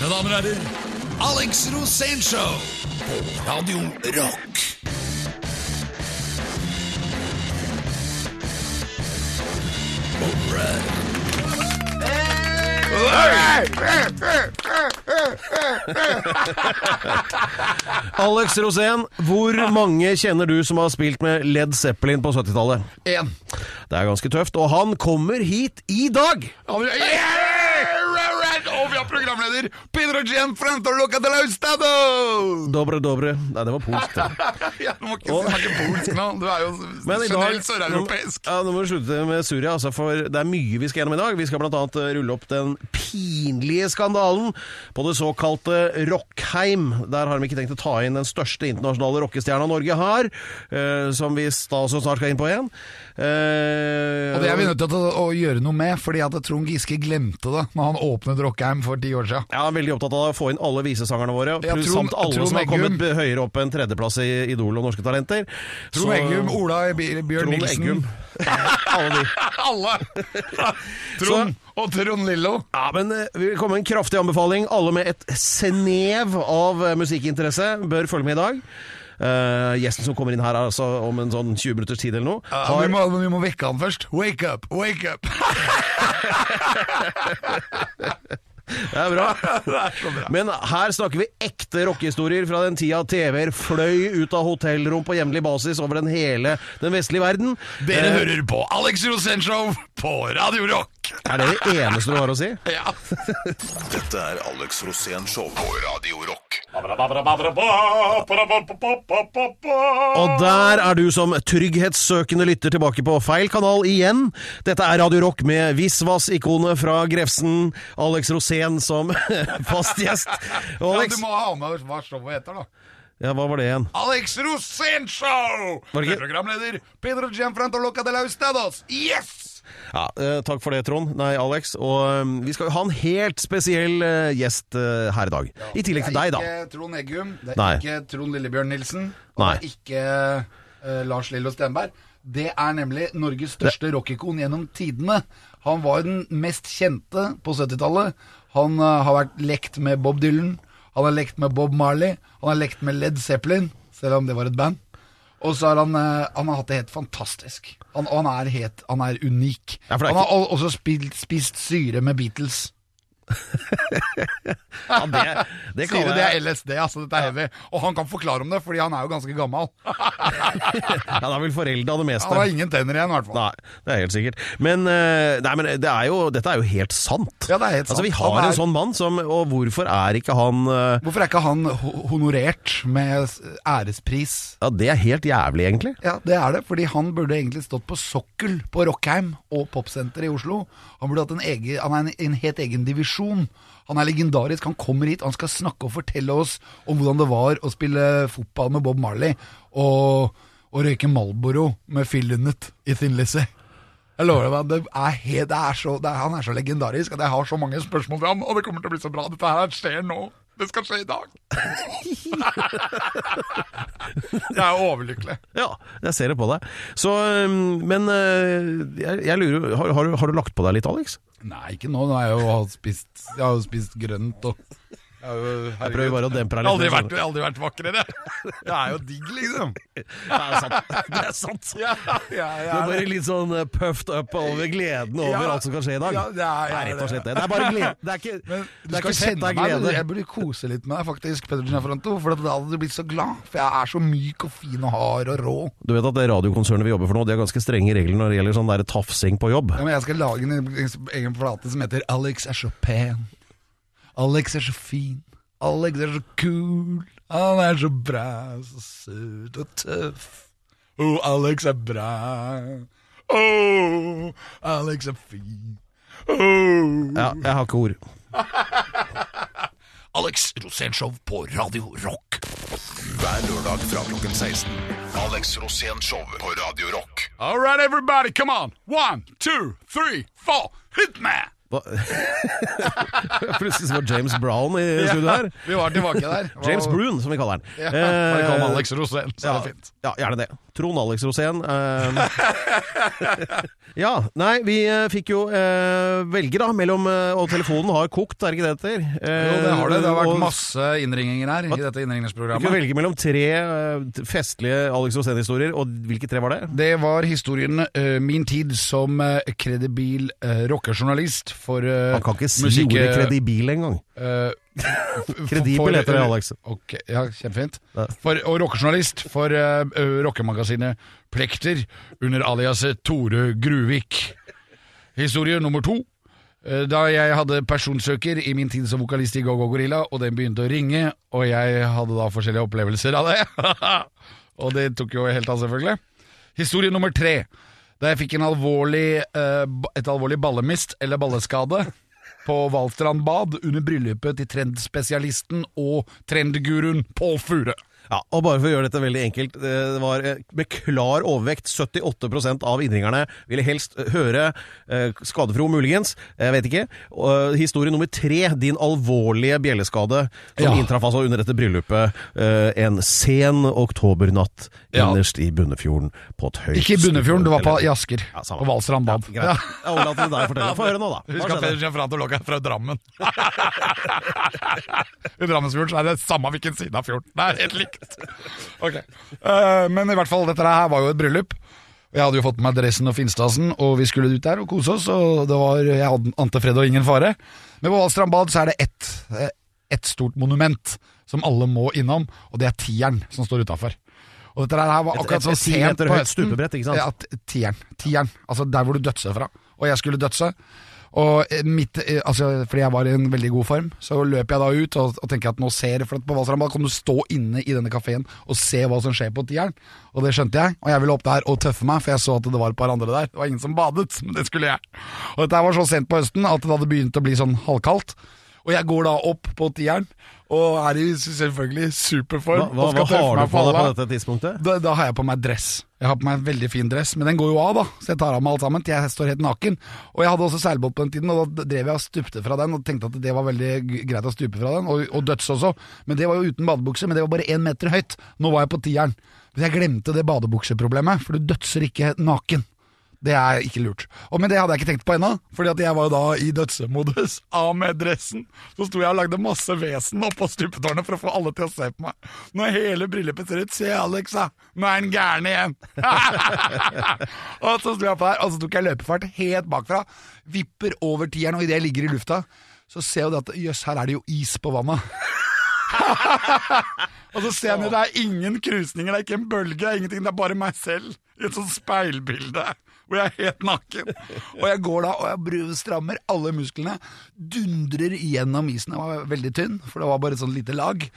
Mine damer og herrer, Alex Rosénshow på Radio Rock. Alex Rosén, hvor mange kjenner du som har spilt med Led Zeppelin på 70-tallet? Én. Det er ganske tøft, og han kommer hit i dag! Og har programleder Pedro Gianfranto Luca de Laustado! Dobre, dobre. Nei, det var polsk. Ja, du må ikke snakke polsk nå. Du er jo generelt søreuropeisk. Ja, Nå må vi slutte med Surya, altså, for det er mye vi skal gjennom i dag. Vi skal bl.a. rulle opp den pinlige skandalen på det såkalte Rockheim. Der har de ikke tenkt å ta inn den største internasjonale rockestjerna Norge har, eh, som vi da også snart skal inn på igjen. Eh, Og det er vi nødt til å, å gjøre noe med, fordi at Trond Giske glemte det når han åpnet Rockheim for ti år siden. Ja, han er veldig opptatt av å få inn alle visesangerne våre, Ja, Trond- samt alle Trond som har kommet høyere opp enn tredjeplass i Idol og Norske Talenter. Trond Eggum, Ola Bjørn Nilsen alle de. Alle! Trond og Trond Lillo. Ja, men eh, vi vil komme med en kraftig anbefaling. Alle med et snev av eh, musikkinteresse bør følge med i dag. Eh, gjesten som kommer inn her er altså om en sånn 20 minutters tid eller noe. Ja, Har, vi, må, vi må vekke han først. Wake up, wake up! det er bra. Men her snakker vi ekte rockehistorier fra den tida TV-er fløy ut av hotellrom på jevnlig basis over den hele den vestlige verden. Dere Eh, hører på Alex Rosénshow på Radio Rock. Er det det eneste du har å si? Ja. Dette er Alex Rosén Show på Radio Rock. Og der er du som trygghetssøkende lytter tilbake på feil kanal igjen. Dette er Radio Rock med Visvas-ikonet fra Grefsen, Alex Rosén som fast gjest. Alex. ja, du må ha med hva showet heter, da. ja, hva var det igjen? Alex Rosénshow! Var det programleder Pedro Gianfranto Loca de la Ustados. Yes! Ja, eh, takk for det, Trond. Nei, Alex. Og eh, vi skal ha en helt spesiell eh, gjest eh, her i dag. I tillegg til deg, da. Det er ikke Trond Eggum, det er Nei. ikke Trond Lillebjørn Nilsen, og Nei. det er ikke uh, Lars Lillo Stenberg. Det er nemlig Norges største rockikon gjennom tidene. Han var den mest kjente på 70-tallet. Han uh, har vært lekt med Bob Dylan, han har lekt med Bob Marley, han har lekt med Led Zeppelin, selv om det var et band. Og så har han, eh, han har hatt det helt fantastisk. Han, og han er, helt, han er unik. Ja, er er han har også spilt, spist syre med Beatles. Ja, det, det Sier du det er LSD, altså. Dette er heavy. Og han kan forklare om det, fordi han er jo ganske gammel. Ja, da vil foreldre av det meste. Han har ingen tenner igjen, i hvert fall. Nei, det er helt sikkert. Men, eh, nei, men det er jo, dette er jo helt sant. Ja, det er helt sant. Altså, vi har er- en sånn mann, som, og hvorfor er ikke han uh... Hvorfor er ikke han honorert med ærespris? Ja, Det er helt jævlig, egentlig. Ja, det er det, fordi han burde egentlig stått på sokkel på Rockheim og Popsenter i Oslo. Han burde hatt en, egen, han er en, en helt egen divisjon. Han er legendarisk. Han kommer hit, han skal snakke og fortelle oss om hvordan det var å spille fotball med Bob Marley og, og røyke Malboro med Phil Lynott i Thin Lizzie. Jeg lover deg, det er helt, det er så, det er, han er så legendarisk at jeg har så mange spørsmål til ham, og det kommer til å bli så bra. Dette her skjer nå. Det skal skje i dag. jeg er overlykkelig. Ja, jeg ser det på deg. Så, men uh, jeg, jeg lurer har, har, har du lagt på deg litt, Alex? Nei, ikke nå. Nå har jeg jo spist, jeg har jo spist grønt og Jeg, prøver bare å dempe deg aldri litt. vært, jeg har aldri vært vakrere. Det er jo digg, liksom. Det er sant. Det er sant. Ja, ja, Du er bare litt sånn uh, puffed up over gleden over Ja. alt som kan skje i dag. Ja, det er- det er rett og slett det. Det er bare glede. Det er ikke, Men det du er skal ikke sett kjenne av meg. glede. Jeg burde kose litt med deg, faktisk, Gianfranto. For da hadde du blitt så glad. For jeg er så myk og fin og hard og rå. Du vet at det radiokonsernet vi jobber for nå, de har ganske strenge regler når det gjelder sånn der tafsing på jobb. Ja, men jeg skal lage en egen plate som heter Alex er så pen. Alex er så fin. Alex er så kul. Han er så bra, så søt og tøff. Oh, Alex er bra. Oh, Alex er fin. Oh. Ja, jeg har ikke ord. Alex Rosénshow på Radio Rock. Hver lørdag fra klokken 16. Alex Rosénshow på Radio Rock. All right, everybody, come on. One, two, three, four. Hit me! Hva? Plutselig var James Brown i studio her. Vi var tilbake der. James Broon, som vi kaller han. Ja, bare kall Eh, Alex Rosén, så er det fint. Ja, gjerne det. Trond Alex Rosén. eh, Ja, nei, vi eh, fikk jo eh, velge da mellom eh, Og telefonen har kokt, er det ikke det det heter? Eh, Jo, det har det. Det har vært og masse innringinger her i dette Vi kunne velge mellom tre eh, festlige Alex Rosén-historier, og hvilke tre var det? Det var historien eh, min tid som kredibil uh, rockejournalist for uh, Han kan ikke si ordet kredibil engang. Kredibel heter det, Alex. Ok, ja, Kjempefint. For, og rockejournalist for uh, rockemagasinet Plekter under aliaset Tore Gruvik. Historie nummer to. Eh, Da jeg hadde personsøker i min tid som vokalist i Go-Go Gorilla, og den begynte å ringe, og jeg hadde da forskjellige opplevelser av det. og det tok jo helt av, selvfølgelig. Historie nummer tre. Da jeg fikk en alvorlig, eh, et alvorlig ballemist, eller balleskade, på Valstrand bad under bryllupet til trendspesialisten og trendguruen Pål Fure. Ja, og bare for å gjøre dette veldig enkelt, eh, det var eh, med klar overvekt 78% av innringerne ville helst eh, høre skadefro muligens, jeg vet ikke. Historie nummer tre, din alvorlige bjelleskade som Ja. inntraff altså under dette bryllupet en sen oktobernatt Ja. innerst i Bunnefjorden på et høyt Ikke i Bunnefjorden, det var på, Jasker, i Asker. Ja, på Valstrand bad. Greit. Jeg overlater til deg å fortelle. Få høre nå, da. Husk at Pedersen lå her fra Drammen. I Drammensfjorden er det samme hvilken side av fjorden. Det er helt likt. Ok. Uh, men i hvert fall, dette her var jo et bryllup. Jeg hadde jo fått med meg dressen og finstasen, og vi skulle ut der og kose oss. Og det var, Jeg hadde ante fred og ingen fare. Men på Valstrand bad så er det ett, Et ett stort monument som alle må innom, og det er tieren som står utafor. Og dette her var Et- akkurat et- så et ti sent på høsten. stupebrett, ikke sant? Ja, tieren. Tieren. Altså der hvor du dødser fra. Og jeg skulle dødse. Og mitt, eh, altså, fordi jeg var i en veldig god form, så løp jeg da ut og, og tenker at nå ser For på Valstrand Bad kan du stå inne i denne kafeen og se hva som skjer på tieren. Og det skjønte jeg, og jeg ville opp der og tøffe meg, for jeg så at det var et par andre der. Det var ingen som badet, men det skulle jeg. Og dette var så sent på høsten at det hadde begynt å bli sånn halvkaldt. Og jeg går da opp på tieren, og er i selvfølgelig superform. hva, hva, hva har du på deg på dette tidspunktet? Da, da har jeg på meg dress. Jeg har på meg en veldig fin dress, men den går jo av, da. Så jeg tar av meg alt sammen til jeg står helt naken. Og jeg hadde også seilbåt på den tiden, og da drev jeg og stupte fra den og tenkte at det var veldig greit å stupe fra den, og, og døds også. Men det var jo uten badebukse, men det var bare én meter høyt. Nå var jeg på tieren. Men jeg glemte det badebukseproblemet, for du dødser ikke naken. Det er ikke lurt. Og Men det hadde jeg ikke tenkt på ennå, Fordi at jeg var jo da i dødsemodus. Av med dressen. Så sto jeg og lagde masse vesen oppå stupetårnet for å få alle til å se på meg. Når hele bryllupet ser ut Se, Alex, da! Nå er han gæren igjen! og så sto jeg på der, og så tok jeg løpefart helt bakfra. Vipper over tieren, og idet jeg ligger i lufta, så ser jeg at jøss, her er det jo is på vannet. Og så ser jeg ned, det er ingen krusninger, det er ikke en bølge, det er ingenting, det er bare meg selv i et sånt speilbilde. Hvor jeg er helt naken. Og jeg går da, og jeg strammer alle musklene. Dundrer gjennom isen. Jeg var veldig tynn, for det var bare et sånt lite lag.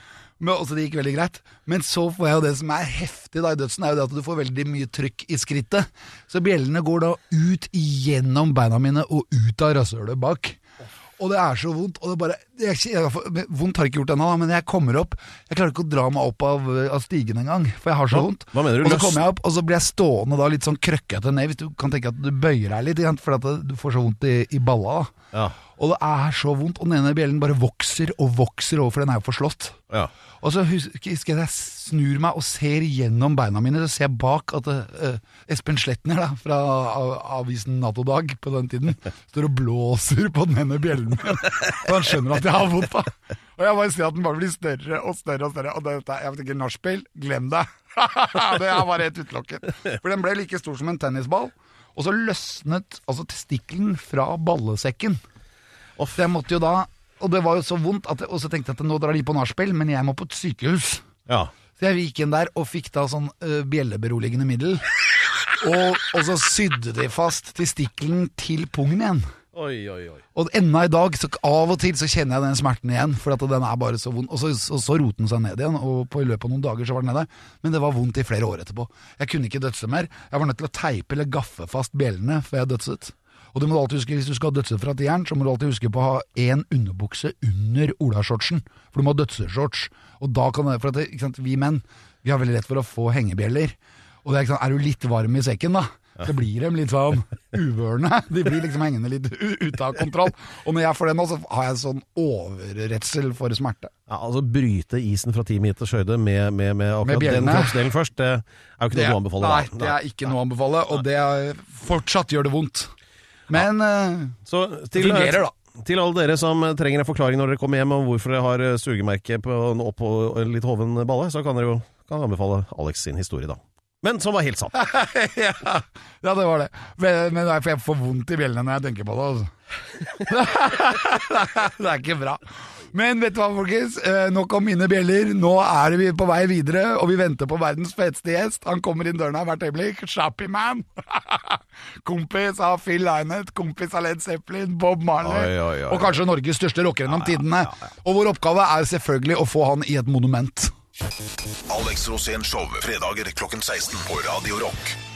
Men også det gikk veldig greit. Men så får jeg jo det som er heftig da i dødsen, er jo det at du får veldig mye trykk i skrittet. Så bjellene går da ut gjennom beina mine og ut av rasshølet bak. Og det er så vondt. Og det bare, jeg, jeg, vondt har ikke gjort ennå, men jeg kommer opp. Jeg klarer ikke å dra meg opp av, av stigen engang, for jeg har så vondt. hva mener du, Og så kommer jeg opp, og så blir jeg stående da litt sånn krøkkete ned. Hvis du kan tenke at du bøyer deg litt, Fordi for du får så vondt i, i balla. da. Ja. Og det er så vondt, og den ene bjellen bare vokser og vokser over, for den er jo forslått. ja. Og så husker jeg at jeg snur meg og ser gjennom beina mine, så ser jeg bak at uh, Espen Sletner da, fra av- avisen Nato-dag på den tiden står og blåser på den ene bjellen min. Og han skjønner at jeg har vondt. da. Og jeg bare ser at den bare blir større og større og større. Og dette, jeg tenker nachspiel, glem det. det er bare helt utelukket. For den ble like stor som en tennisball. Og så løsnet altså testikkelen fra ballesekken. Å, Så jeg måtte jo da Og det var jo så vondt, at, og så tenkte jeg at nå drar de på nachspiel, men jeg må på et sykehus. ja. Så jeg gikk inn der og fikk da sånn uh, bjelleberoligende middel. Og, og så sydde de fast testikkelen til pungen igjen. Oi, oi, oi. Og ennå i dag, så av og til så kjenner jeg den smerten igjen, for at den er bare så vond. Og så, så, så rotet den seg ned igjen, og på i løpet av noen dager så var den nede. Men det var vondt i flere år etterpå. Jeg kunne ikke dødse mer. Jeg var nødt til å teipe eller gaffe fast bjellene før jeg dødset. Og du må alltid huske, hvis du skal dødse fra tieren, så må du alltid huske på å ha én underbukse under olashortsen. For du må ha dødseshorts. Og da kan det, for det, sant, vi menn, vi har veldig lett for å få hengebjeller. Og det er, sant, er du litt varm i sekken, da, så blir de litt sånn uvørende. De blir liksom hengende litt ute av kontroll. Og når jeg får det nå, så har jeg sånn overredsel for smerte. Ja, altså Bryte isen fra ti meters høyde med, med, med akkurat Med den kroppsdelen først, det er jo ikke noe du anbefaler. nei, det er ikke noe å anbefale, og det er, fortsatt gjør det vondt. Men eh, Så til, fungerer, da. Til alle dere som trenger en forklaring når dere kommer hjem om hvorfor dere har eh, sugemerke på, oppå en litt hoven balle, så kan dere jo kan anbefale Alex sin historie, da. Men som var helt sant. ja, ja, det var det. Men, jeg får vondt i bjellene når jeg tenker på det. Altså. det er ikke bra. Men vet du hva, folkens? Eh, Nok om mine bjeller. Nå er vi på vei videre, og vi venter på verdens feteste gjest. Han kommer inn døren her hvert øyeblikk. Shappy Man. kompis av Phil Lynett, kompis av Led Zeppelin, Bob Marley. Oi, oi, oi. Og kanskje Norges største rocker gjennom tidene. Og vår oppgave er selvfølgelig å få han i et monument. Alex Rosén Show, fredager klokken 16 på Radio Rock.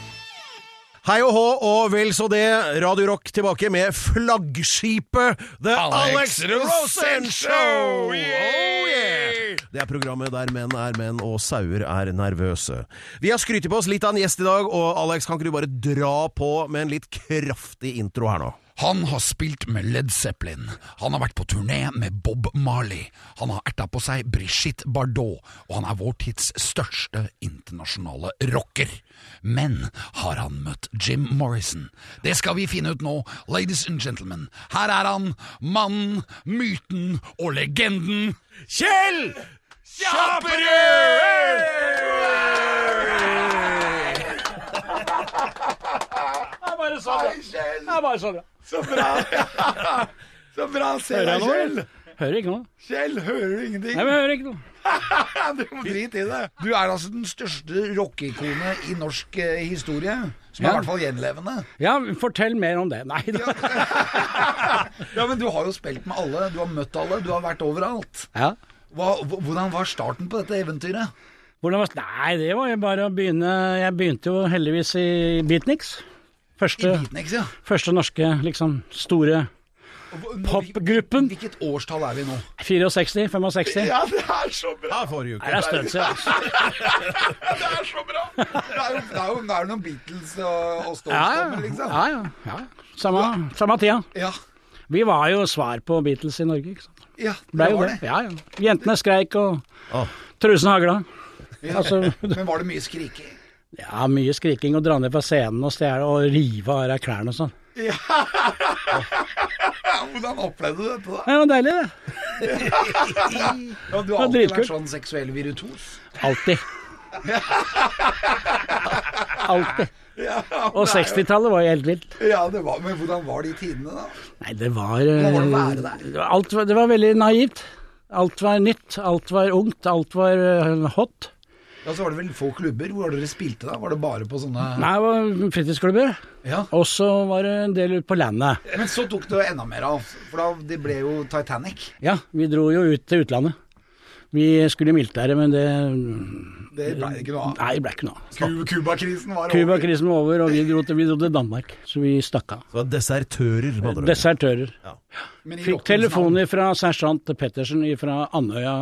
Hei og hå, og vel så det. Radio Rock tilbake med flaggskipet The Alex, Alex Rosen! Show! Oh, yeah! Det er programmet der menn er menn og sauer er nervøse. Vi har skrytt på oss litt av en gjest i dag, og Alex, kan ikke du bare dra på med en litt kraftig intro her nå? Han har spilt med Led Zeppelin, han har vært på turné med Bob Marley, han har erta på seg Brigitte Bardot, og han er vår tids største internasjonale rocker. Men har han møtt Jim Morrison? Det skal vi finne ut nå, ladies and gentlemen. Her er han, mannen, myten og legenden Kjell Bare så bra. Det er bare så bra. Så bra! Så bra, se deg, Kjell. Hører ikke noe. Kjell, hører du ingenting? Nei, men hører ikke noe. Du må drite i det. Du er altså den største rockeikonet i norsk eh, historie. Som er Ja. i hvert fall gjenlevende. Ja, fortell mer om det. Nei da. Ja, Men du har jo spilt med alle, du har møtt alle, du har vært overalt. Ja. Hva, hvordan var starten på dette eventyret? Hvordan var Nei, det var jo bare å begynne Jeg begynte jo heldigvis i Beatniks. I Første, Beatniks, ja. første norske, liksom, store Popgruppen. Hvilket årstall er vi nå? 64, 65. Ja, det er så bra! Ja, forrige uke. Nei, det er støtt siden, altså. Det er så bra! Det er jo, det er jo, det er jo noen Beatles og, og Stones Ja, liksom. ja. ja, ja. Samme, samme tida. Ja, Vi var jo svar på Beatles i Norge, ikke sant. ja det Ble var det. det. Ja, ja. Jentene skreik, og trusene trusen hagla. Ja. Altså, Men var det mye skriking? ja, mye skriking og dra ned fra scenen og stjele og rive av deg klærne og sånn. Hvordan opplevde du dette, da? Det var deilig, det. Ja, du har alltid vært sånn seksuell virtuos. Alltid. Alltid. Og 60-tallet var jo helt vilt. Ja, det var, men hvordan var de tidene, da? Nei, det var Hvordan var det eh? Alt var, det var veldig naivt. Alt var nytt, alt var ungt, alt var eh, hot. Ja, Så var det vel få klubber. Hvor var det dere spilte, da? Var det bare på sånne Nei, det var fritidsklubber. Ja. Og så var det en del ute på landet. Men så tok det enda mer av, for da det ble jo Titanic. Ja, vi dro jo ut til utlandet. Vi skulle i militæret, men det Det ble ikke noe av. Nei, det ble ikke noe av. Cuba-krisen var over. Cuba-krisen var over, og vi dro, til, vi dro til Danmark. Så vi stakk av. Så det var desertører. med andre. Desertører. Ja. Fikk telefoner fra sersjant Pettersen fra Andøya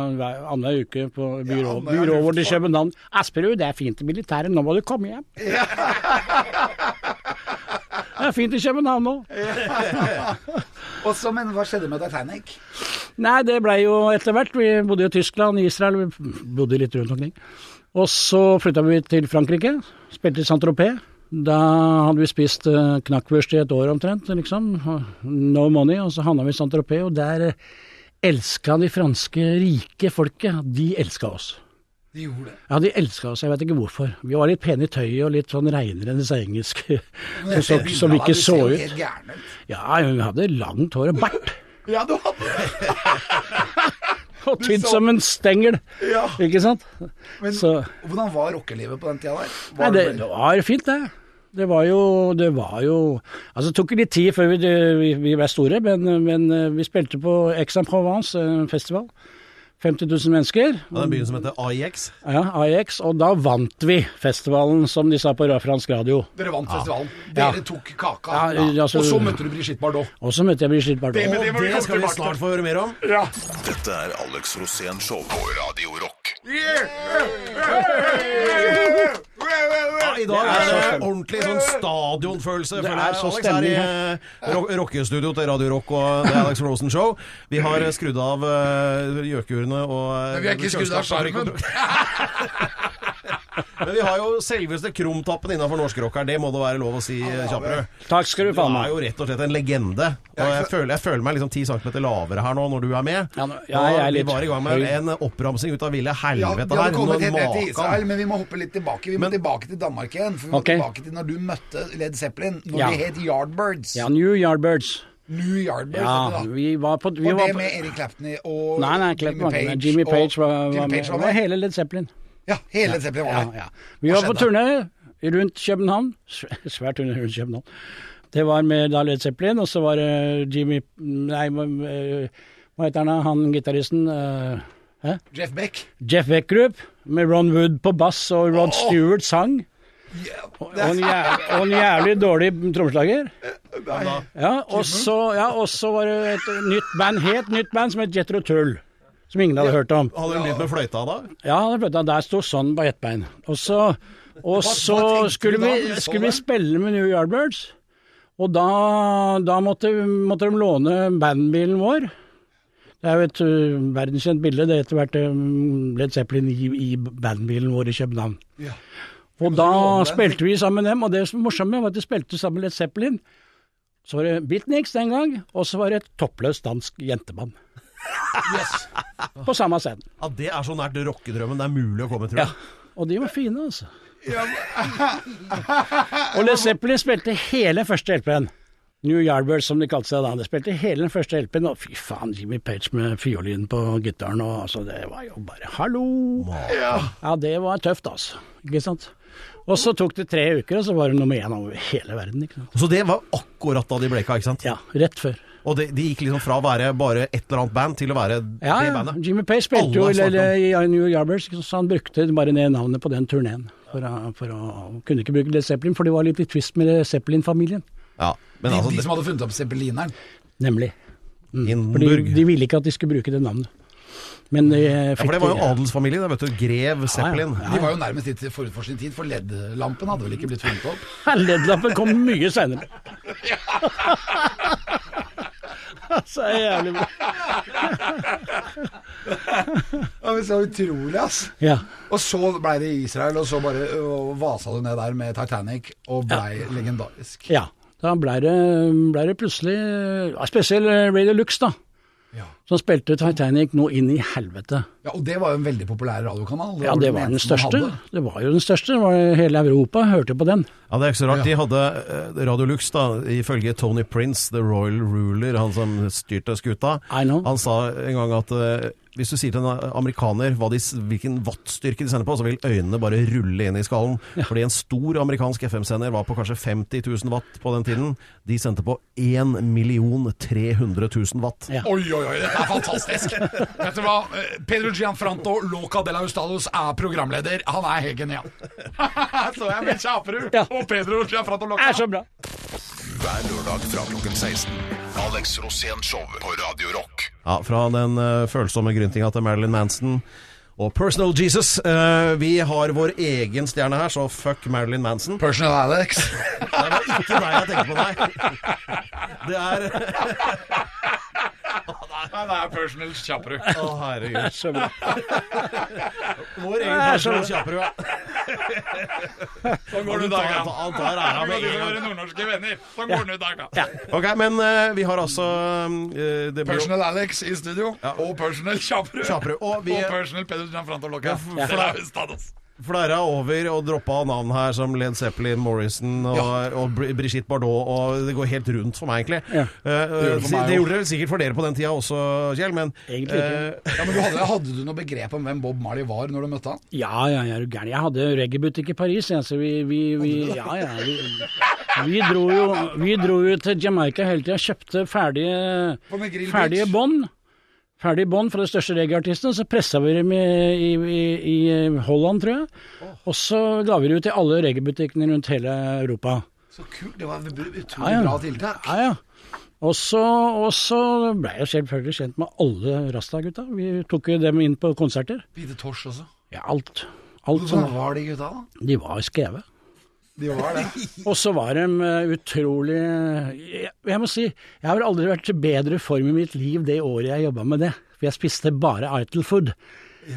annenhver uke på byrå, ja, byrået vårt i. København. 'Asperud, det er fint i militæret, nå må du komme hjem'. Det er fint i København nå. Og så, men hva skjedde med Titanic? Nei, det blei jo etter hvert. Vi bodde jo i Tyskland, Israel, vi bodde litt rundt omkring. Og så flytta vi til Frankrike, spilte i Saint-Tropez. Da hadde vi spist knakkwurst i et år omtrent, liksom. No money. Og så havna vi i Saint-Tropez, og der elska de franske rike folket. De elska oss. De gjorde det. Ja, de elska oss, jeg vet ikke hvorfor. Vi var litt pene i tøyet og litt sånn reinere enn disse engelske, som, så, som ikke så ut. Ja, vi hadde langt hår og bart. Ja, du hadde det. Og så- som en stengel, Ja. ikke sant? Men Så hvordan var rockelivet på den tida der? Nei, det, det var fint, det. Det var jo Det var jo Altså, det tok litt tid før vi, vi, vi ble store, men, men eh, vi spilte på Aix-en-Provence en festival. 50 000 mennesker. Ja, den byen som heter AIX. Ja, AIX. Og da vant vi festivalen, som de sa på fransk radio. Dere vant festivalen. Ja. Dere tok kaka. Ja, altså- og så møtte du Brigitte Bardot. Og så møtte jeg Brigitte Bardot. Det- det, det Det skal vi snart få høre mer om. Dette er Alex Rosén Show på Radio Rock. I dag er det ordentlig sånn stadionfølelse. Det er så Alex er i eh, rockestudio til Radio Rock og The Alex Rosen Show. Vi har eh, skrudd av uh, gjøkurene og eh, Men vi har ikke skrudd av kjøleskapet. Men vi har jo selveste krumtappen innafor norsk rock her. Det må det være lov å si, Kjapperud. Takk skal du Du er jo rett og slett en legende. Og jeg føler, jeg føler meg liksom 10 cm lavere her nå når du er med. Ja, nå- ja, jeg er litt vi var i gang med en oppramsing ut av ville Ja, helvete her. kommet vi helt til. Israel, men vi må hoppe litt tilbake. Vi må Men- tilbake til Danmark igjen. For vi må okay. tilbake til når du møtte Led Zeppelin, når Ja. de het Yardbirds. Ja, New Yardbirds. New Yardbirds, Ja, vi var på, vi Og var det på med Eric Clapton og Nei, nei, Clapton var. Jimmy Page var, var Jimmy. Page var Det var med. hele Led Zeppelin. Ja, hele var Ja, ja. Vi var på turné rundt København. Svær turné rundt København. Det var med da Led Zeppelin, og så var det Jimmy Nei, hva heter han? Han gitaristen eh, hæ? Jeff Beck. Jeff Beck Group, med Ron Wood på bass og Rod Stewart sang. Og og en, jævlig, og en jævlig dårlig trommeslager. Ja, og så ja, var det et nytt band, helt nytt band som het Jetro Tull. Som ingen hadde hørt om. Hadde de begynt med fløyta da? Ja, det vet der sto sånn på ett bein. Og så, og så hva skulle, vi, skulle vi spille med New Yardbirds. Og da, da måtte, måtte de låne bandbilen vår. Det er jo et uh, verdenskjent bilde, det etter hvert ble Led Zeppelin i, i bandbilen vår i København. Ja. Og da spilte vi sammen med dem, og det som var morsomt var at de spilte sammen med Led Zeppelin. Så var det Beatniks den gang, og så var det et toppløst dansk jenteband. På samme scenen. Ja, Det er så nært rockedrømmen det er mulig å komme, tror jeg. Ja, og de var fine, altså. og Le Zeppelin spilte hele første LP-en. New Yardbirds, som de kalte seg da. De spilte hele den første LP-en, og fy faen, Jimmy Page med fiolin på gitaren, og altså, det var jo bare hallo! Ja, det var tøft, altså. Ikke sant? Og så tok det tre uker, og så var det nummer én over hele verden, ikke sant. Så det var akkurat da de bleka, ikke sant? Ja, rett før. Og de, de gikk liksom fra å være bare et eller annet band til å være Ja, det ja. bandet. Jimmy Page spilte jo eller, i New Yardbirds, så han brukte bare det navnet på den turneen. For å, for å kunne ikke bruke Led Zeppelin, for det var litt i tvist med Led Zeppelin-familien. Ja, men De, altså, de det, som hadde funnet opp zeppelineren. Nemlig. For de, de ville ikke at de skulle bruke det navnet. Men de Ja, for det var jo adelsfamilien adelsfamilie, det, vet du. Grev Zeppelin. Ja, De var jo nærmest litt forut for sin tid, for LED-lampen hadde vel ikke blitt funnet opp? LED-lampen kom mye seinere. Så er det jævlig bra. Ja, men Så utrolig, ass. Ja. Og så blei det Israel, og så bare og vasa du ned der med Titanic, og blei legendarisk. ja. Da blei det, ble det plutselig ja, Spesielt Radio Lux, da. Ja. Som spilte Titanic nå inn i helvete. Ja, Og det var jo en veldig populær radiokanal. Ja, det var den største. Det var jo den største. Det var Hele Europa hørte på den. Ja, Det er ikke så rart. De hadde eh, Radio Lux, da, ifølge Tony Prince, the royal ruler, han som styrte skuta. I know. Han sa en gang at eh, hvis du sier til en amerikaner hva de, hvilken wattstyrke de sender på, så vil øynene bare rulle inn i skallen. Fordi en stor amerikansk FM-sender var på kanskje 50 000 watt på den tiden. De sendte på 1 300 000 watt. Ja. Oi, oi, oi, dette er fantastisk! Vet du hva? Eh, Pedro Gianfranto Loca de la Ustados er programleder. Han er helt genial. så jeg med Kjaperud Ja. og Pedro Gianfranto Loca. Er så bra. Hver lørdag fra klokken 16. Alex Rosén Show på Radio Rock. Ja, Fra den uh, følsomme gryntinga til Marilyn Manson og Personal Jesus. Uh, vi har vår egen stjerne her, så fuck Marilyn Manson. Personal Alex. Det var ikke deg jeg tenkte på, nei. Det er Han er personal Kjapperud. Å, herregud. Vår egen Det er så personal Kjapperud, ja. Sånn går det i dag, ja. da. han tar æra med en gang. nordnorske venner. Sånn går det i dag, ja. Ok, men eh, vi har altså eh, det blir jo- Personal Alex i studio, og personal Kjaperud. Kjaperud, og vi- personal Peder Gianfranto Loca. Ja. Det er Ustados. Flere er over og droppa navn her som Led Zeppelin, Morrison og, og Brigitte Bardot, og det går helt rundt for meg, egentlig. Ja. Eh, det meg det gjorde det vel sikkert for dere på den tida også, Kjell, men Egentlig ikke. Uh, Ja, men du hadde, hadde du noe begrep om hvem Bob Marley var når du møtte han? Ja, ja, jeg er du gæren. Jeg hadde reggaebutikk i Paris, jeg, så vi, vi, vi Ja, ja. Vi, vi, dro jo, vi dro jo til Jamaica hele tida, kjøpte ferdige, ferdige bånd. Ferdige bånd fra de største reggaeartistene, så pressa vi dem i, i, i, i Holland, tror jeg. Og så ga vi det ut til alle reggaebutikkene rundt hele Europa. Så kult. Det var et utrolig Ja, ja. bra tiltak. Ja, ja. Og så, og så ble jeg selvfølgelig kjent med alle Rasta-gutta. Vi tok jo dem inn på konserter. Hvite Tors også. Ja, alt. Alt Hvordan var de gutta, da? De var skeve. De var det. Og så var de eh, utrolig jeg, jeg må si, jeg har aldri vært i bedre form i mitt liv det året jeg jobba med det. For jeg spiste bare Ital Food.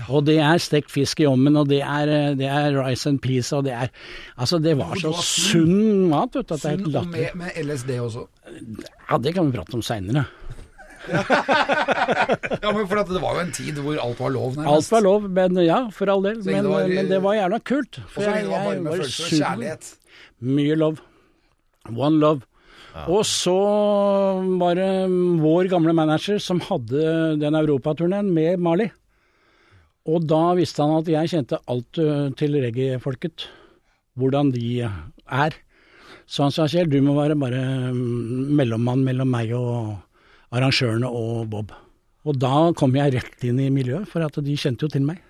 Og det er stekt fisk i ommen, og det er, eh, det er rice and peas, og det er Altså, det var så sunn mat, vet du, at det er Sunn helt med, med LSD også. Ja, det kan vi prate om seinere. Ja, men for at det var jo en tid hvor alt var lov, nærmest. Alt var lov, men ja, for all del. Men det var, men det var gjerne kult. Og For jeg, det var jeg varme var følelser og kjærlighet. Mye love. One love. Og så var det vår gamle manager som hadde den europaturneen med Mali. Og da visste han at jeg kjente alt til reggae-folket. Hvordan de er. Så han sa Kjell, du må være bare mm, mellommann mellom meg og arrangørene og Bob. Og da kom jeg rett inn i miljøet, for at de kjente jo til meg.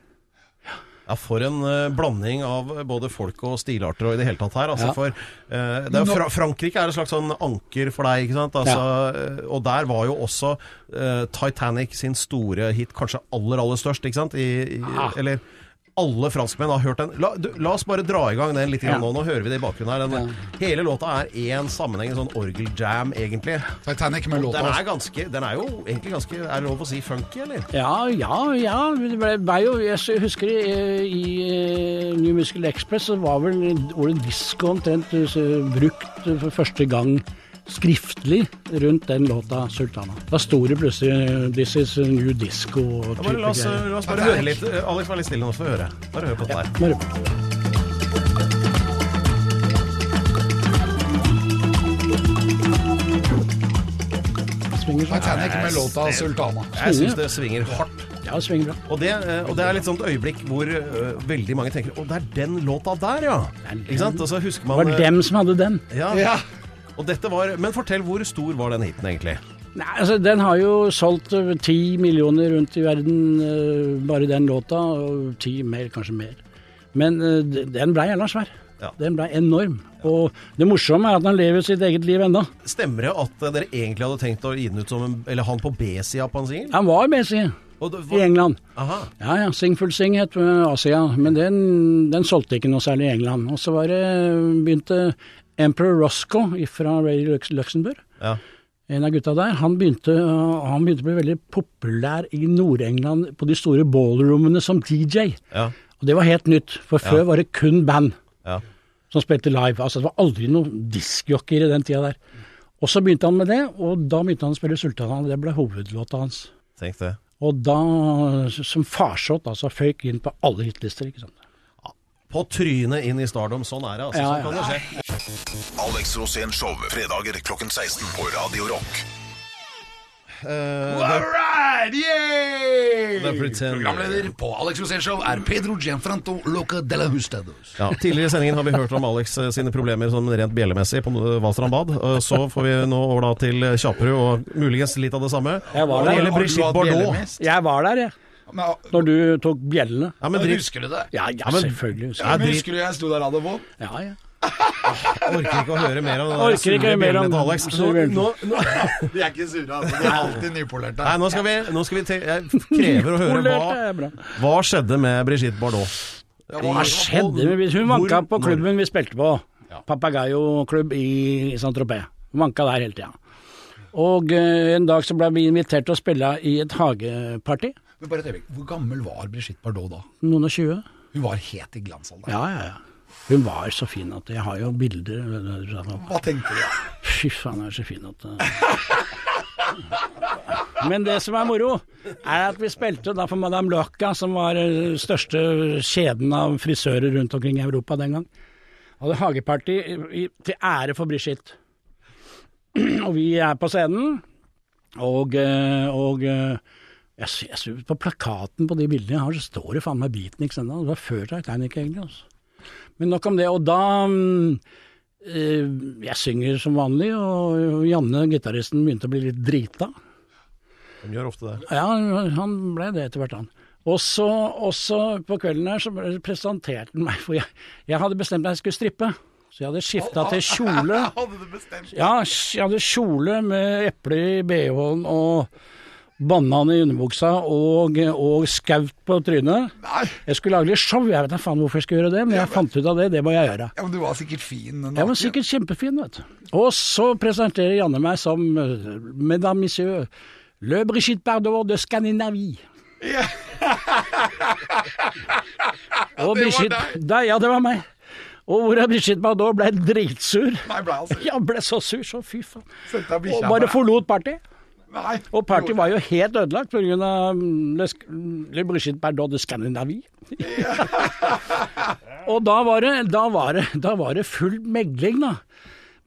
Ja, For en uh, blanding av både folk og stilarter og i det hele tatt her. Altså Ja. for, uh, det er Fra Frankrike er et slags sånn anker for deg, ikke sant. Altså, ja. Og der var jo også uh, Titanic sin store hit, kanskje aller, aller størst, ikke sant. I, i, Ah. Eller alle franskmenn har hørt den. La, du, la oss bare dra i gang den litt Ja. nå. Nå hører vi det i bakgrunnen her. Den, Hele låta er én sammenhengende sånn orgeljam, egentlig. Titanic med låta. Den er ganske Den er jo egentlig ganske Er det lov å si funky, eller? Ja, ja, ja. Det ble, ble jo, jeg husker i, i eh, New Musical Express så var vel ordet disko omtrent eh, brukt for første gang skriftlig rundt den låta 'Sultana'. Da sto det plutselig 'This is a new disco' Ja, bare, la, oss, la oss bare høre litt. Alex, vær litt stille nå, så får vi høre. Bare hør på det der. Bare- Svinger sånn. Titanic med låta 'Sultana'. Jeg syns det svinger hardt. Ja, det svinger bra. Og det, eh, og det er litt sånt øyeblikk hvor uh, veldig mange tenker Å, det er den låta der, ja! Ikke sant? Og så husker man Det var eh, dem som hadde den. Ja. Ja. Og dette var Men fortell, hvor stor var den hiten, egentlig? Nei, altså Den har jo solgt ti millioner rundt i verden, eh, bare den låta. Og ti mer, kanskje mer. Men eh, den blei jævla svær. Ja. Den blei enorm. Og det morsomme er at han lever sitt eget liv ennå. Stemmer det at eh, dere egentlig hadde tenkt å gi den ut som en Eller han på B-sida på en singel? Han var B-side. i England. Aha. Ja ja, Sing Full Sing het eh, Asia, men den, den solgte ikke noe særlig i England. Og så var det begynte Emperor Roscoe fra Ray Luxembourg. Ja. En av gutta der, han begynte, han begynte å bli veldig populær i Nord-England på de store ballroomene som DJ. Ja. Og det var helt nytt, for før Ja. var det kun band ja. som spilte live. Altså det var aldri noen diskjockeyer i den tida der. Og så begynte han med det, og da begynte han å spille Sultana. Det ble hovedlåta hans. Tenk det. Og da, som farsott, altså, føyk inn på alle hitlister, ikke sant. På trynet inn i Stardom. Sånn er det, altså. Ja, Sånn kan ja. det skje. Alex Rosén Show, fredager klokken 16 på Radio Rock. Uh, All right, yay! Programleder på Alex Rosén Show er Pedro Gianfranto Loca de la Hustados. Ja, Tidligere i sendingen har vi hørt om Alex eh, sine problemer sånn rent bjellemessig på Valstrand bad. Så får vi nå over da til Kjaperud og muligens litt av det samme. Jeg var der. gjelder Brigitte Bardot. Jeg var der, jeg. Men, Når du tok bjellene. Ja, men husker du det? Ja, ja, men- selvfølgelig. husker Ja, jeg. Men husker du jeg sto der og hadde vondt? Ja, ja. Jeg orker ikke å høre mer om det Orker ikke sure mer om bjellene til Alex. Nå, nå, nå, De er ikke sure, altså. De er alltid nypolerte. nei, nå skal vi, nå skal vi te, Jeg krever å høre hva, hva skjedde med Brigitte Bardot. Hva skjedde? med- Hun vanka på klubben vi spilte på. Papagayo-klubb i Saint-Tropez. Hun vanka der hele tida. Og eh, en dag så ble vi invitert til å spille i et hageparty. Men bare et øyeblikk. Hvor gammel var Brigitte Bardot da? Noen og tjue. Hun var helt i glansalderen. Ja, ja, ja. Hun var så fin at jeg har jo bilder Hva tenkte du? Fy faen, hun er så fin at eh. Men det som er moro, er at vi spilte da for Madame Loca, som var den største kjeden av frisører rundt omkring i Europa den gang. Hadde hageparty til ære for Brigitte. Og vi er på scenen, og, eh, og eh, jeg, jeg sy- På plakaten på de bildene jeg har, så står det faen meg Beatniks ennå. Det var før Titanic, egentlig. Altså. Men nok om det. Og da eh, Jeg synger som vanlig, og Janne, gitaristen, begynte å bli litt drita. Hun gjør ofte det. Ja, han ble det etter hvert, han. Og så på kvelden her så presenterte han meg, for jeg, jeg hadde bestemt meg jeg skulle strippe. Så jeg hadde skifta til kjole. Hadde du bestemt Ja, jeg hadde kjole med eple i bh-en og, banan i underbuksa og, og skaut på trynet. Nei, Jeg skulle lage litt show, jeg vet da faen hvorfor jeg skulle gjøre det, men jeg fant ut av det, det må jeg gjøre. ja, men du var sikkert fin. Jeg var sikkert kjempefin, vet du. Og så presenterer Janne meg som eh, Mesdames Messieurs, Le Brigitte Bardot de Scandinavie. Ja. Og Brigitte, deg. da, ja, det var meg. Og hvor Brigitte Bardot ble dritsur. Nei, ble altså Ja, ble så sur, så fy faen. Og bare forlot party. Nei. Og party var jo helt ødelagt pga. Le, Le Brigitte Bardot de Scandinavie. og da var, det, da, var det, da var det full megling, da.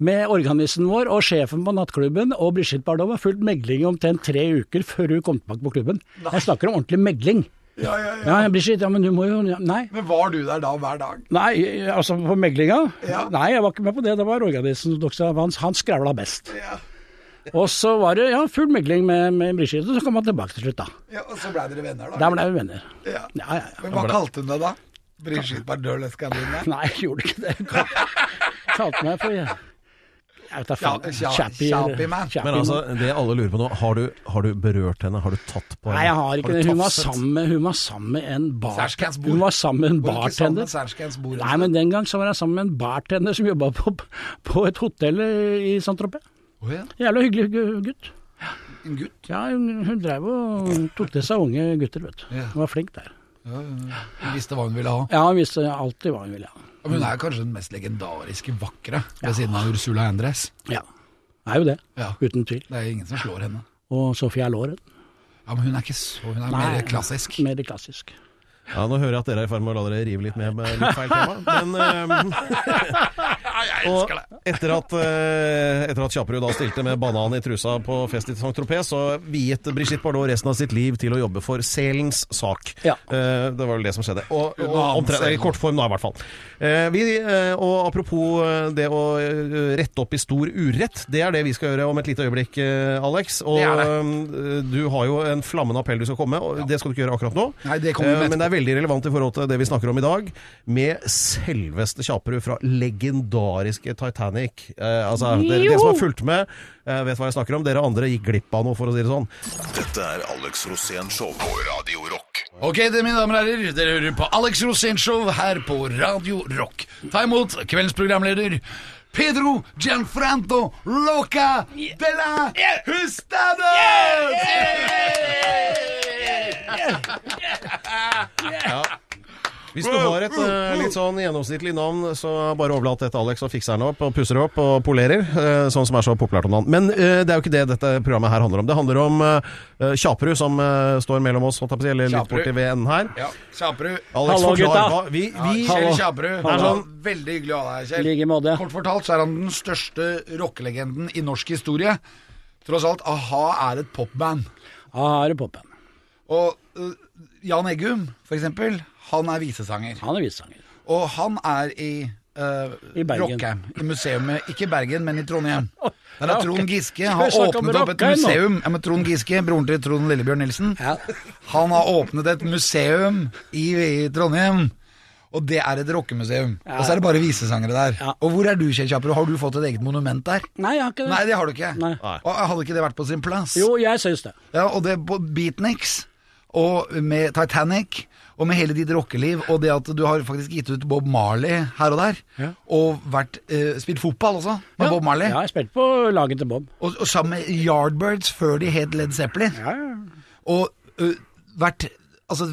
Med organisten vår og sjefen på nattklubben, og Brigitte Bardot var fullt megling omtrent tre uker før hun kom tilbake på klubben. Jeg snakker om ordentlig megling. Ja, ja, ja. Ja, Brigitte, ja, men du må jo Nei. Men var du der da hver dag? Nei, altså på meglinga? Ja. Nei, jeg var ikke med på det. Det var organisten som han. Han skravla best. Ja. Og så var det ja, full megling med, med Brigitte, og så kom han tilbake til slutt, da. ja og så blei dere venner, da? Der ble vi venner. Ja. Ja, ja, ja. Men hva kalte hun deg da? Brigitte Bardot Lescandine? Nei, jeg gjorde ikke det. Jeg Kalte meg for jeg, jeg vet da Chappie man. Men altså, det alle lurer på nå, har du, har du berørt henne? Har du tatt på henne? Nei, jeg har ikke har det. Hun var, sammen, med- hun var sammen med en bar... Hun var sammen med en bartender. Nei, men den gang så var jeg sammen med en bartender som jobba på, på et hotell i Saint-Tropez. Å ja, Jævla hyggelig gu- gutt. en gutt? Ja, hun, hun drev og tok til seg unge gutter, vet du. Ja. Hun var flink der. Ja. Hun visste hva hun ville ha. Ja, hun visste alltid hva hun ville ha. Men hun er kanskje den mest legendariske vakre ved siden av Ursula Andres Ja, er jo det. Ja. Uten tvil. Det er ingen som slår henne. Og Sofia Loren. Ja, Men hun er ikke så Hun er Nei. mer klassisk. Mer klassisk. Ja, Nå hører jeg at dere er i ferd med å la dere rive litt med med litt feil tema, men eh, Og etter at, eh, etter at Kjaperud da stilte med banan i trusa på fest i Saint-Tropez, så viet Brigitte Bardot resten av sitt liv til å jobbe for selens sak. Ja. Eh, det var vel det som skjedde. Og, og omtrent, I kort form da, i hvert fall. Eh, vi, og apropos det å rette opp i stor urett, det er det vi skal gjøre om et lite øyeblikk, Alex. Og Det det. du har jo en flammende appell du skal komme med, og det skal du ikke gjøre akkurat nå. Nei, det kommer Men det er veldig relevant i forhold til det vi snakker om i dag, med selveste Kjaperud fra legendariske Titanic. Eh, altså, dere, dere som har fulgt med, eh, vet hva jeg snakker om. Dere andre gikk glipp av noe, for å si det sånn. Dette er Alex Rosén Show på Radio Rock. Ok, det, mine damer og herrer, dere hører på Alex Rosén Show her på Radio Rock. Ta imot kveldens programleder Pedro Gianfranto Loca yeah. de la Hustados! Hvis du har et eh, litt sånn gjennomsnittlig navn, så bare overlat det til Alex og fikser den opp og pusser opp og polerer, eh, sånn som er så populært om navn. Men eh, det er jo ikke det dette programmet her handler om. Det handler om uh, Kjaperud, som eh, står mellom oss, holdt jeg på å si, eller litt Kjaperud. borti ved enden her. Ja, Kjaperud. Alex, Hallo, forklar gutta. hva vi, vi, Kjell. Kjaperud. Det er sånn- Veldig hyggelig å ha deg her, I Kjell. like måte. Kort fortalt så er han den største rockelegenden i norsk historie. Tross alt, a-ha er et popband. Ja, her er popen. Og øh, Jan Eggum, for eksempel, han er visesanger. Han er visesanger. Og han er i uh, I Bergen. Rockheim, i museumet, ikke i Bergen, men i Trondheim. Der har Trond Giske har åpnet opp et museum. Ja, men Trond Giske, broren til Trond Lillebjørn Nilsen, Ja. han har åpnet et museum i, i Trondheim. Og det er et rockemuseum. Ja. Og så er det bare visesangere der. Ja. Og hvor er du, Kjell Kjaperud? Har du fått et eget monument der? Nei, jeg har ikke det. Nei, det har du ikke. Nei. Og hadde ikke det vært på sin plass? Jo, jeg syns det. Ja, og det på Beatniks, og med Titanic, og med hele ditt rockeliv, og det at du har faktisk gitt ut Bob Marley her og der, Ja. og vært, eh, spilt fotball også, med Ja. Bob Marley, Ja, jeg spilte på laget til Bob. og, og sammen med Yardbirds før de het Led Zeppelin, Ja, og uh, vært Altså,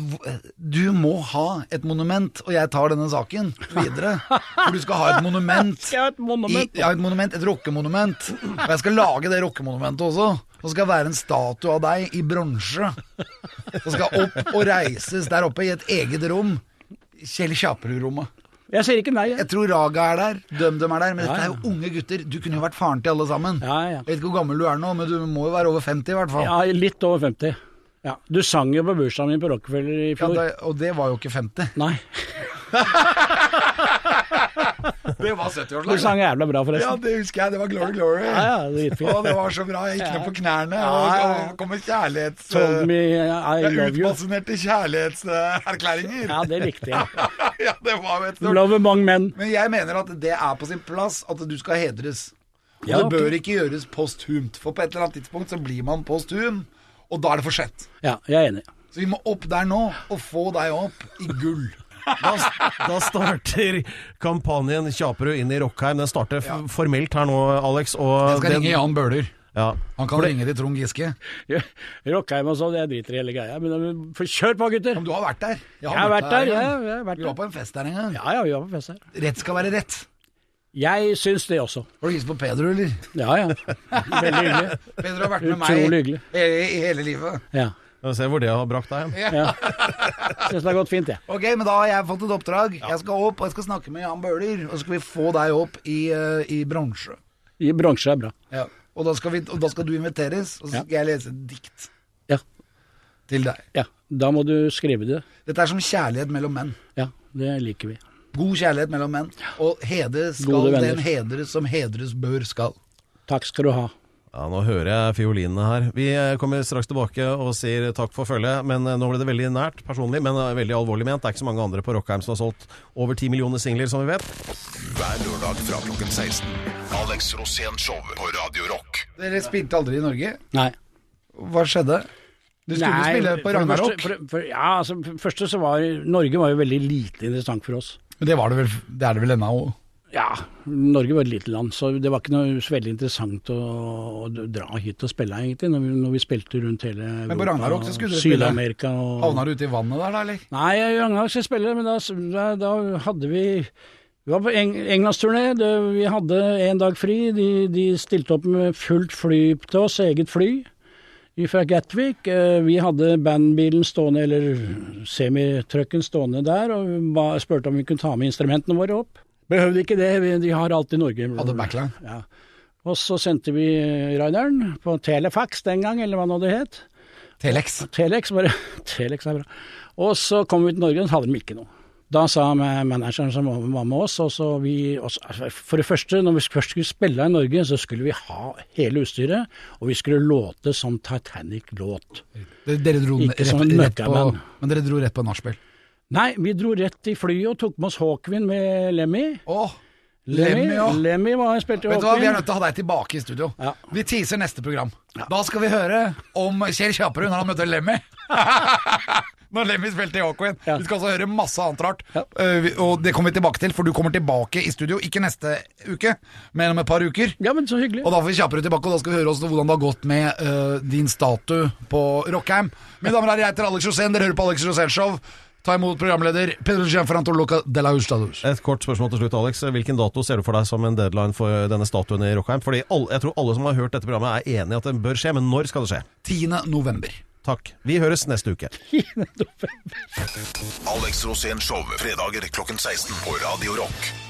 du må ha et monument, og jeg tar denne saken videre. For du skal ha et monument. Skal jeg ha et monument? I, ja, et monument, et rockemonument. Og jeg skal lage det rockemonumentet også. Og skal være en statue av deg i bronse. Som skal opp og reises der oppe i et eget rom. Kjell Kjaperud-rommet. Jeg sier ikke nei. Jeg. Jeg tror Raga er der, DumDum er der, men Ja, dette er jo unge gutter. Du kunne jo vært faren til alle sammen. Ja, ja. Jeg vet ikke hvor gammel du er nå, men du må jo være over 50 i hvert fall. Ja, litt over 50. Ja. Du sang jo på bursdagen min på Rockefeller i Ja, fjor. det, og det var jo ikke 50. Nei, Det var du 70-årslag. sang jævla bra, forresten. Ja, det husker jeg. Det var Glory Glory. Ja, ja, det og det var så bra. Jeg gikk ned på knærne og, og kom med kjærlighets... Told me. Utbasunerte kjærlighetserklæringer. Ja, det likte jeg. ja, det var vet et stort Love among men. Men jeg mener at det er på sin plass at du skal hedres. Og Ja, det bør ikke gjøres posthumt, for på et eller annet tidspunkt så blir man posthum. Og da er det for sent. Ja, jeg er enig. Så vi må opp der nå, og få deg opp i gull. Da, da starter kampanjen Kjaperud inn i Rockheim. Den starter ja. formelt her nå, Alex. Og Jeg skal den- ringe Jan Bøhler. Ja. Han kan ringe til Trond Giske. Rockheim og sånn, jeg driter i hele greia. Men kjør på, gutter! Men du har vært der. Jeg har vært der, ja. Jan. Jeg har vært Vi var på en fest der en gang. Ja, ja, vi var på fest der. Rett skal være rett. Jeg syns det også. Har du hilst på Peder, eller? Ja, ja. Veldig hyggelig. Peder har vært med Utrolig meg hyggelig. i, i hele livet. Ja. Vi ser hvor det har brakt deg hen. ja. Syns det har gått fint, jeg. Ok, men da har jeg fått et oppdrag. Jeg skal opp, og jeg skal snakke med Jan Bøhler. Og så skal vi få deg opp i, eh, i bransje. I bransje er bra. Ja. Og, da skal vi, og da skal du inviteres, og så Ja. skal jeg lese et dikt Ja. til deg. ja. Da må du skrive det. Dette er som kjærlighet mellom menn. Ja, det liker vi. God kjærlighet mellom menn. Og hede skal den hedres som hedres bør skal. Takk skal du ha. Ja, Nå hører jeg fiolinene her. Vi eh, kommer straks tilbake og sier takk for følget. Men eh, nå ble det veldig nært personlig, men eh, veldig alvorlig ment. Det er ikke så mange andre på Rockheim som har solgt over ti millioner singler, som vi vet. Hver lørdag fra klokken 16. Alex Rosén Show på Radio Rock. Dere spilte aldri i Norge. Nei. Hva skjedde? Du skulle Nei, spille på Ragnarok. For, for, ja, altså, for første så var Norge var jo veldig lite interessant for oss. Men det var det vel Det er det vel ennå. Ja, Norge var et lite land, så det var ikke noe så veldig interessant å, å dra hit og spille, egentlig, når vi, når vi spilte rundt hele Men på Ragnarok så skulle du spille. Og Havna du ute i vannet der, da, eller? Nei, Ragnarok skulle spille, men da, da, da hadde vi Vi var på eng englandsturné. Vi hadde en dag fri. De, de stilte opp med fullt fly til oss, eget fly fra Gatwick. Eh, Vi hadde bandbilen stående, eller semitrucken stående der, og spurte om vi kunne ta med instrumentene våre opp. Behøvde ikke det, de har alt i Norge. Hadde backline. Ja. Og så sendte vi rideren på Telefax den gang, eller hva nå det het. Telex. Telex, bare Telex er bra. Og så kom vi til Norge, og så hadde de ikke noe. Da sa ma- manageren som var med oss, og så vi altså, For det første, når vi først skulle spille i Norge, så skulle vi ha hele utstyret, og vi skulle låte som Titanic-låt. Dere, dro rett, rett, på. Men dere dro rett på nachspiel. Nei, vi dro rett i flyet og tok med oss Hawkwind med Lemmy. Åh, Lemmy, Lemmy, ja. Lemmy var spilte Vet du hva, Vi er nødt til å ha deg tilbake i studio. Ja. Vi teaser neste program. Da skal vi høre om Kjell Kjaperud når han møtte Lemmy. når Lemmy spilte i Hawkwind. Ja. Vi skal også høre masse annet rart. Ja. Uh, og det kommer vi tilbake til, for du kommer tilbake i studio. Ikke neste uke, men om et par uker. Ja, men så hyggelig. Og da får vi Kjaperud tilbake, og da skal vi høre også hvordan det har gått med uh, din statue på Rockheim. Mine damer og herrer, jeg heter Alex Rosén. Dere hører på Alex Rosén Show. Ta imot programleder Pedro Gianfranto Luca de la Hustados. Et kort spørsmål til slutt, Alex. Hvilken dato ser du for deg som en deadline for denne statuen i Rockheim? Fordi alle, Jeg tror alle som har hørt dette programmet er enig i at den bør skje, men når skal det skje? 10. november. Takk. Vi høres neste uke. Alex Rosén Show fredager klokken 16 på Radio Rock.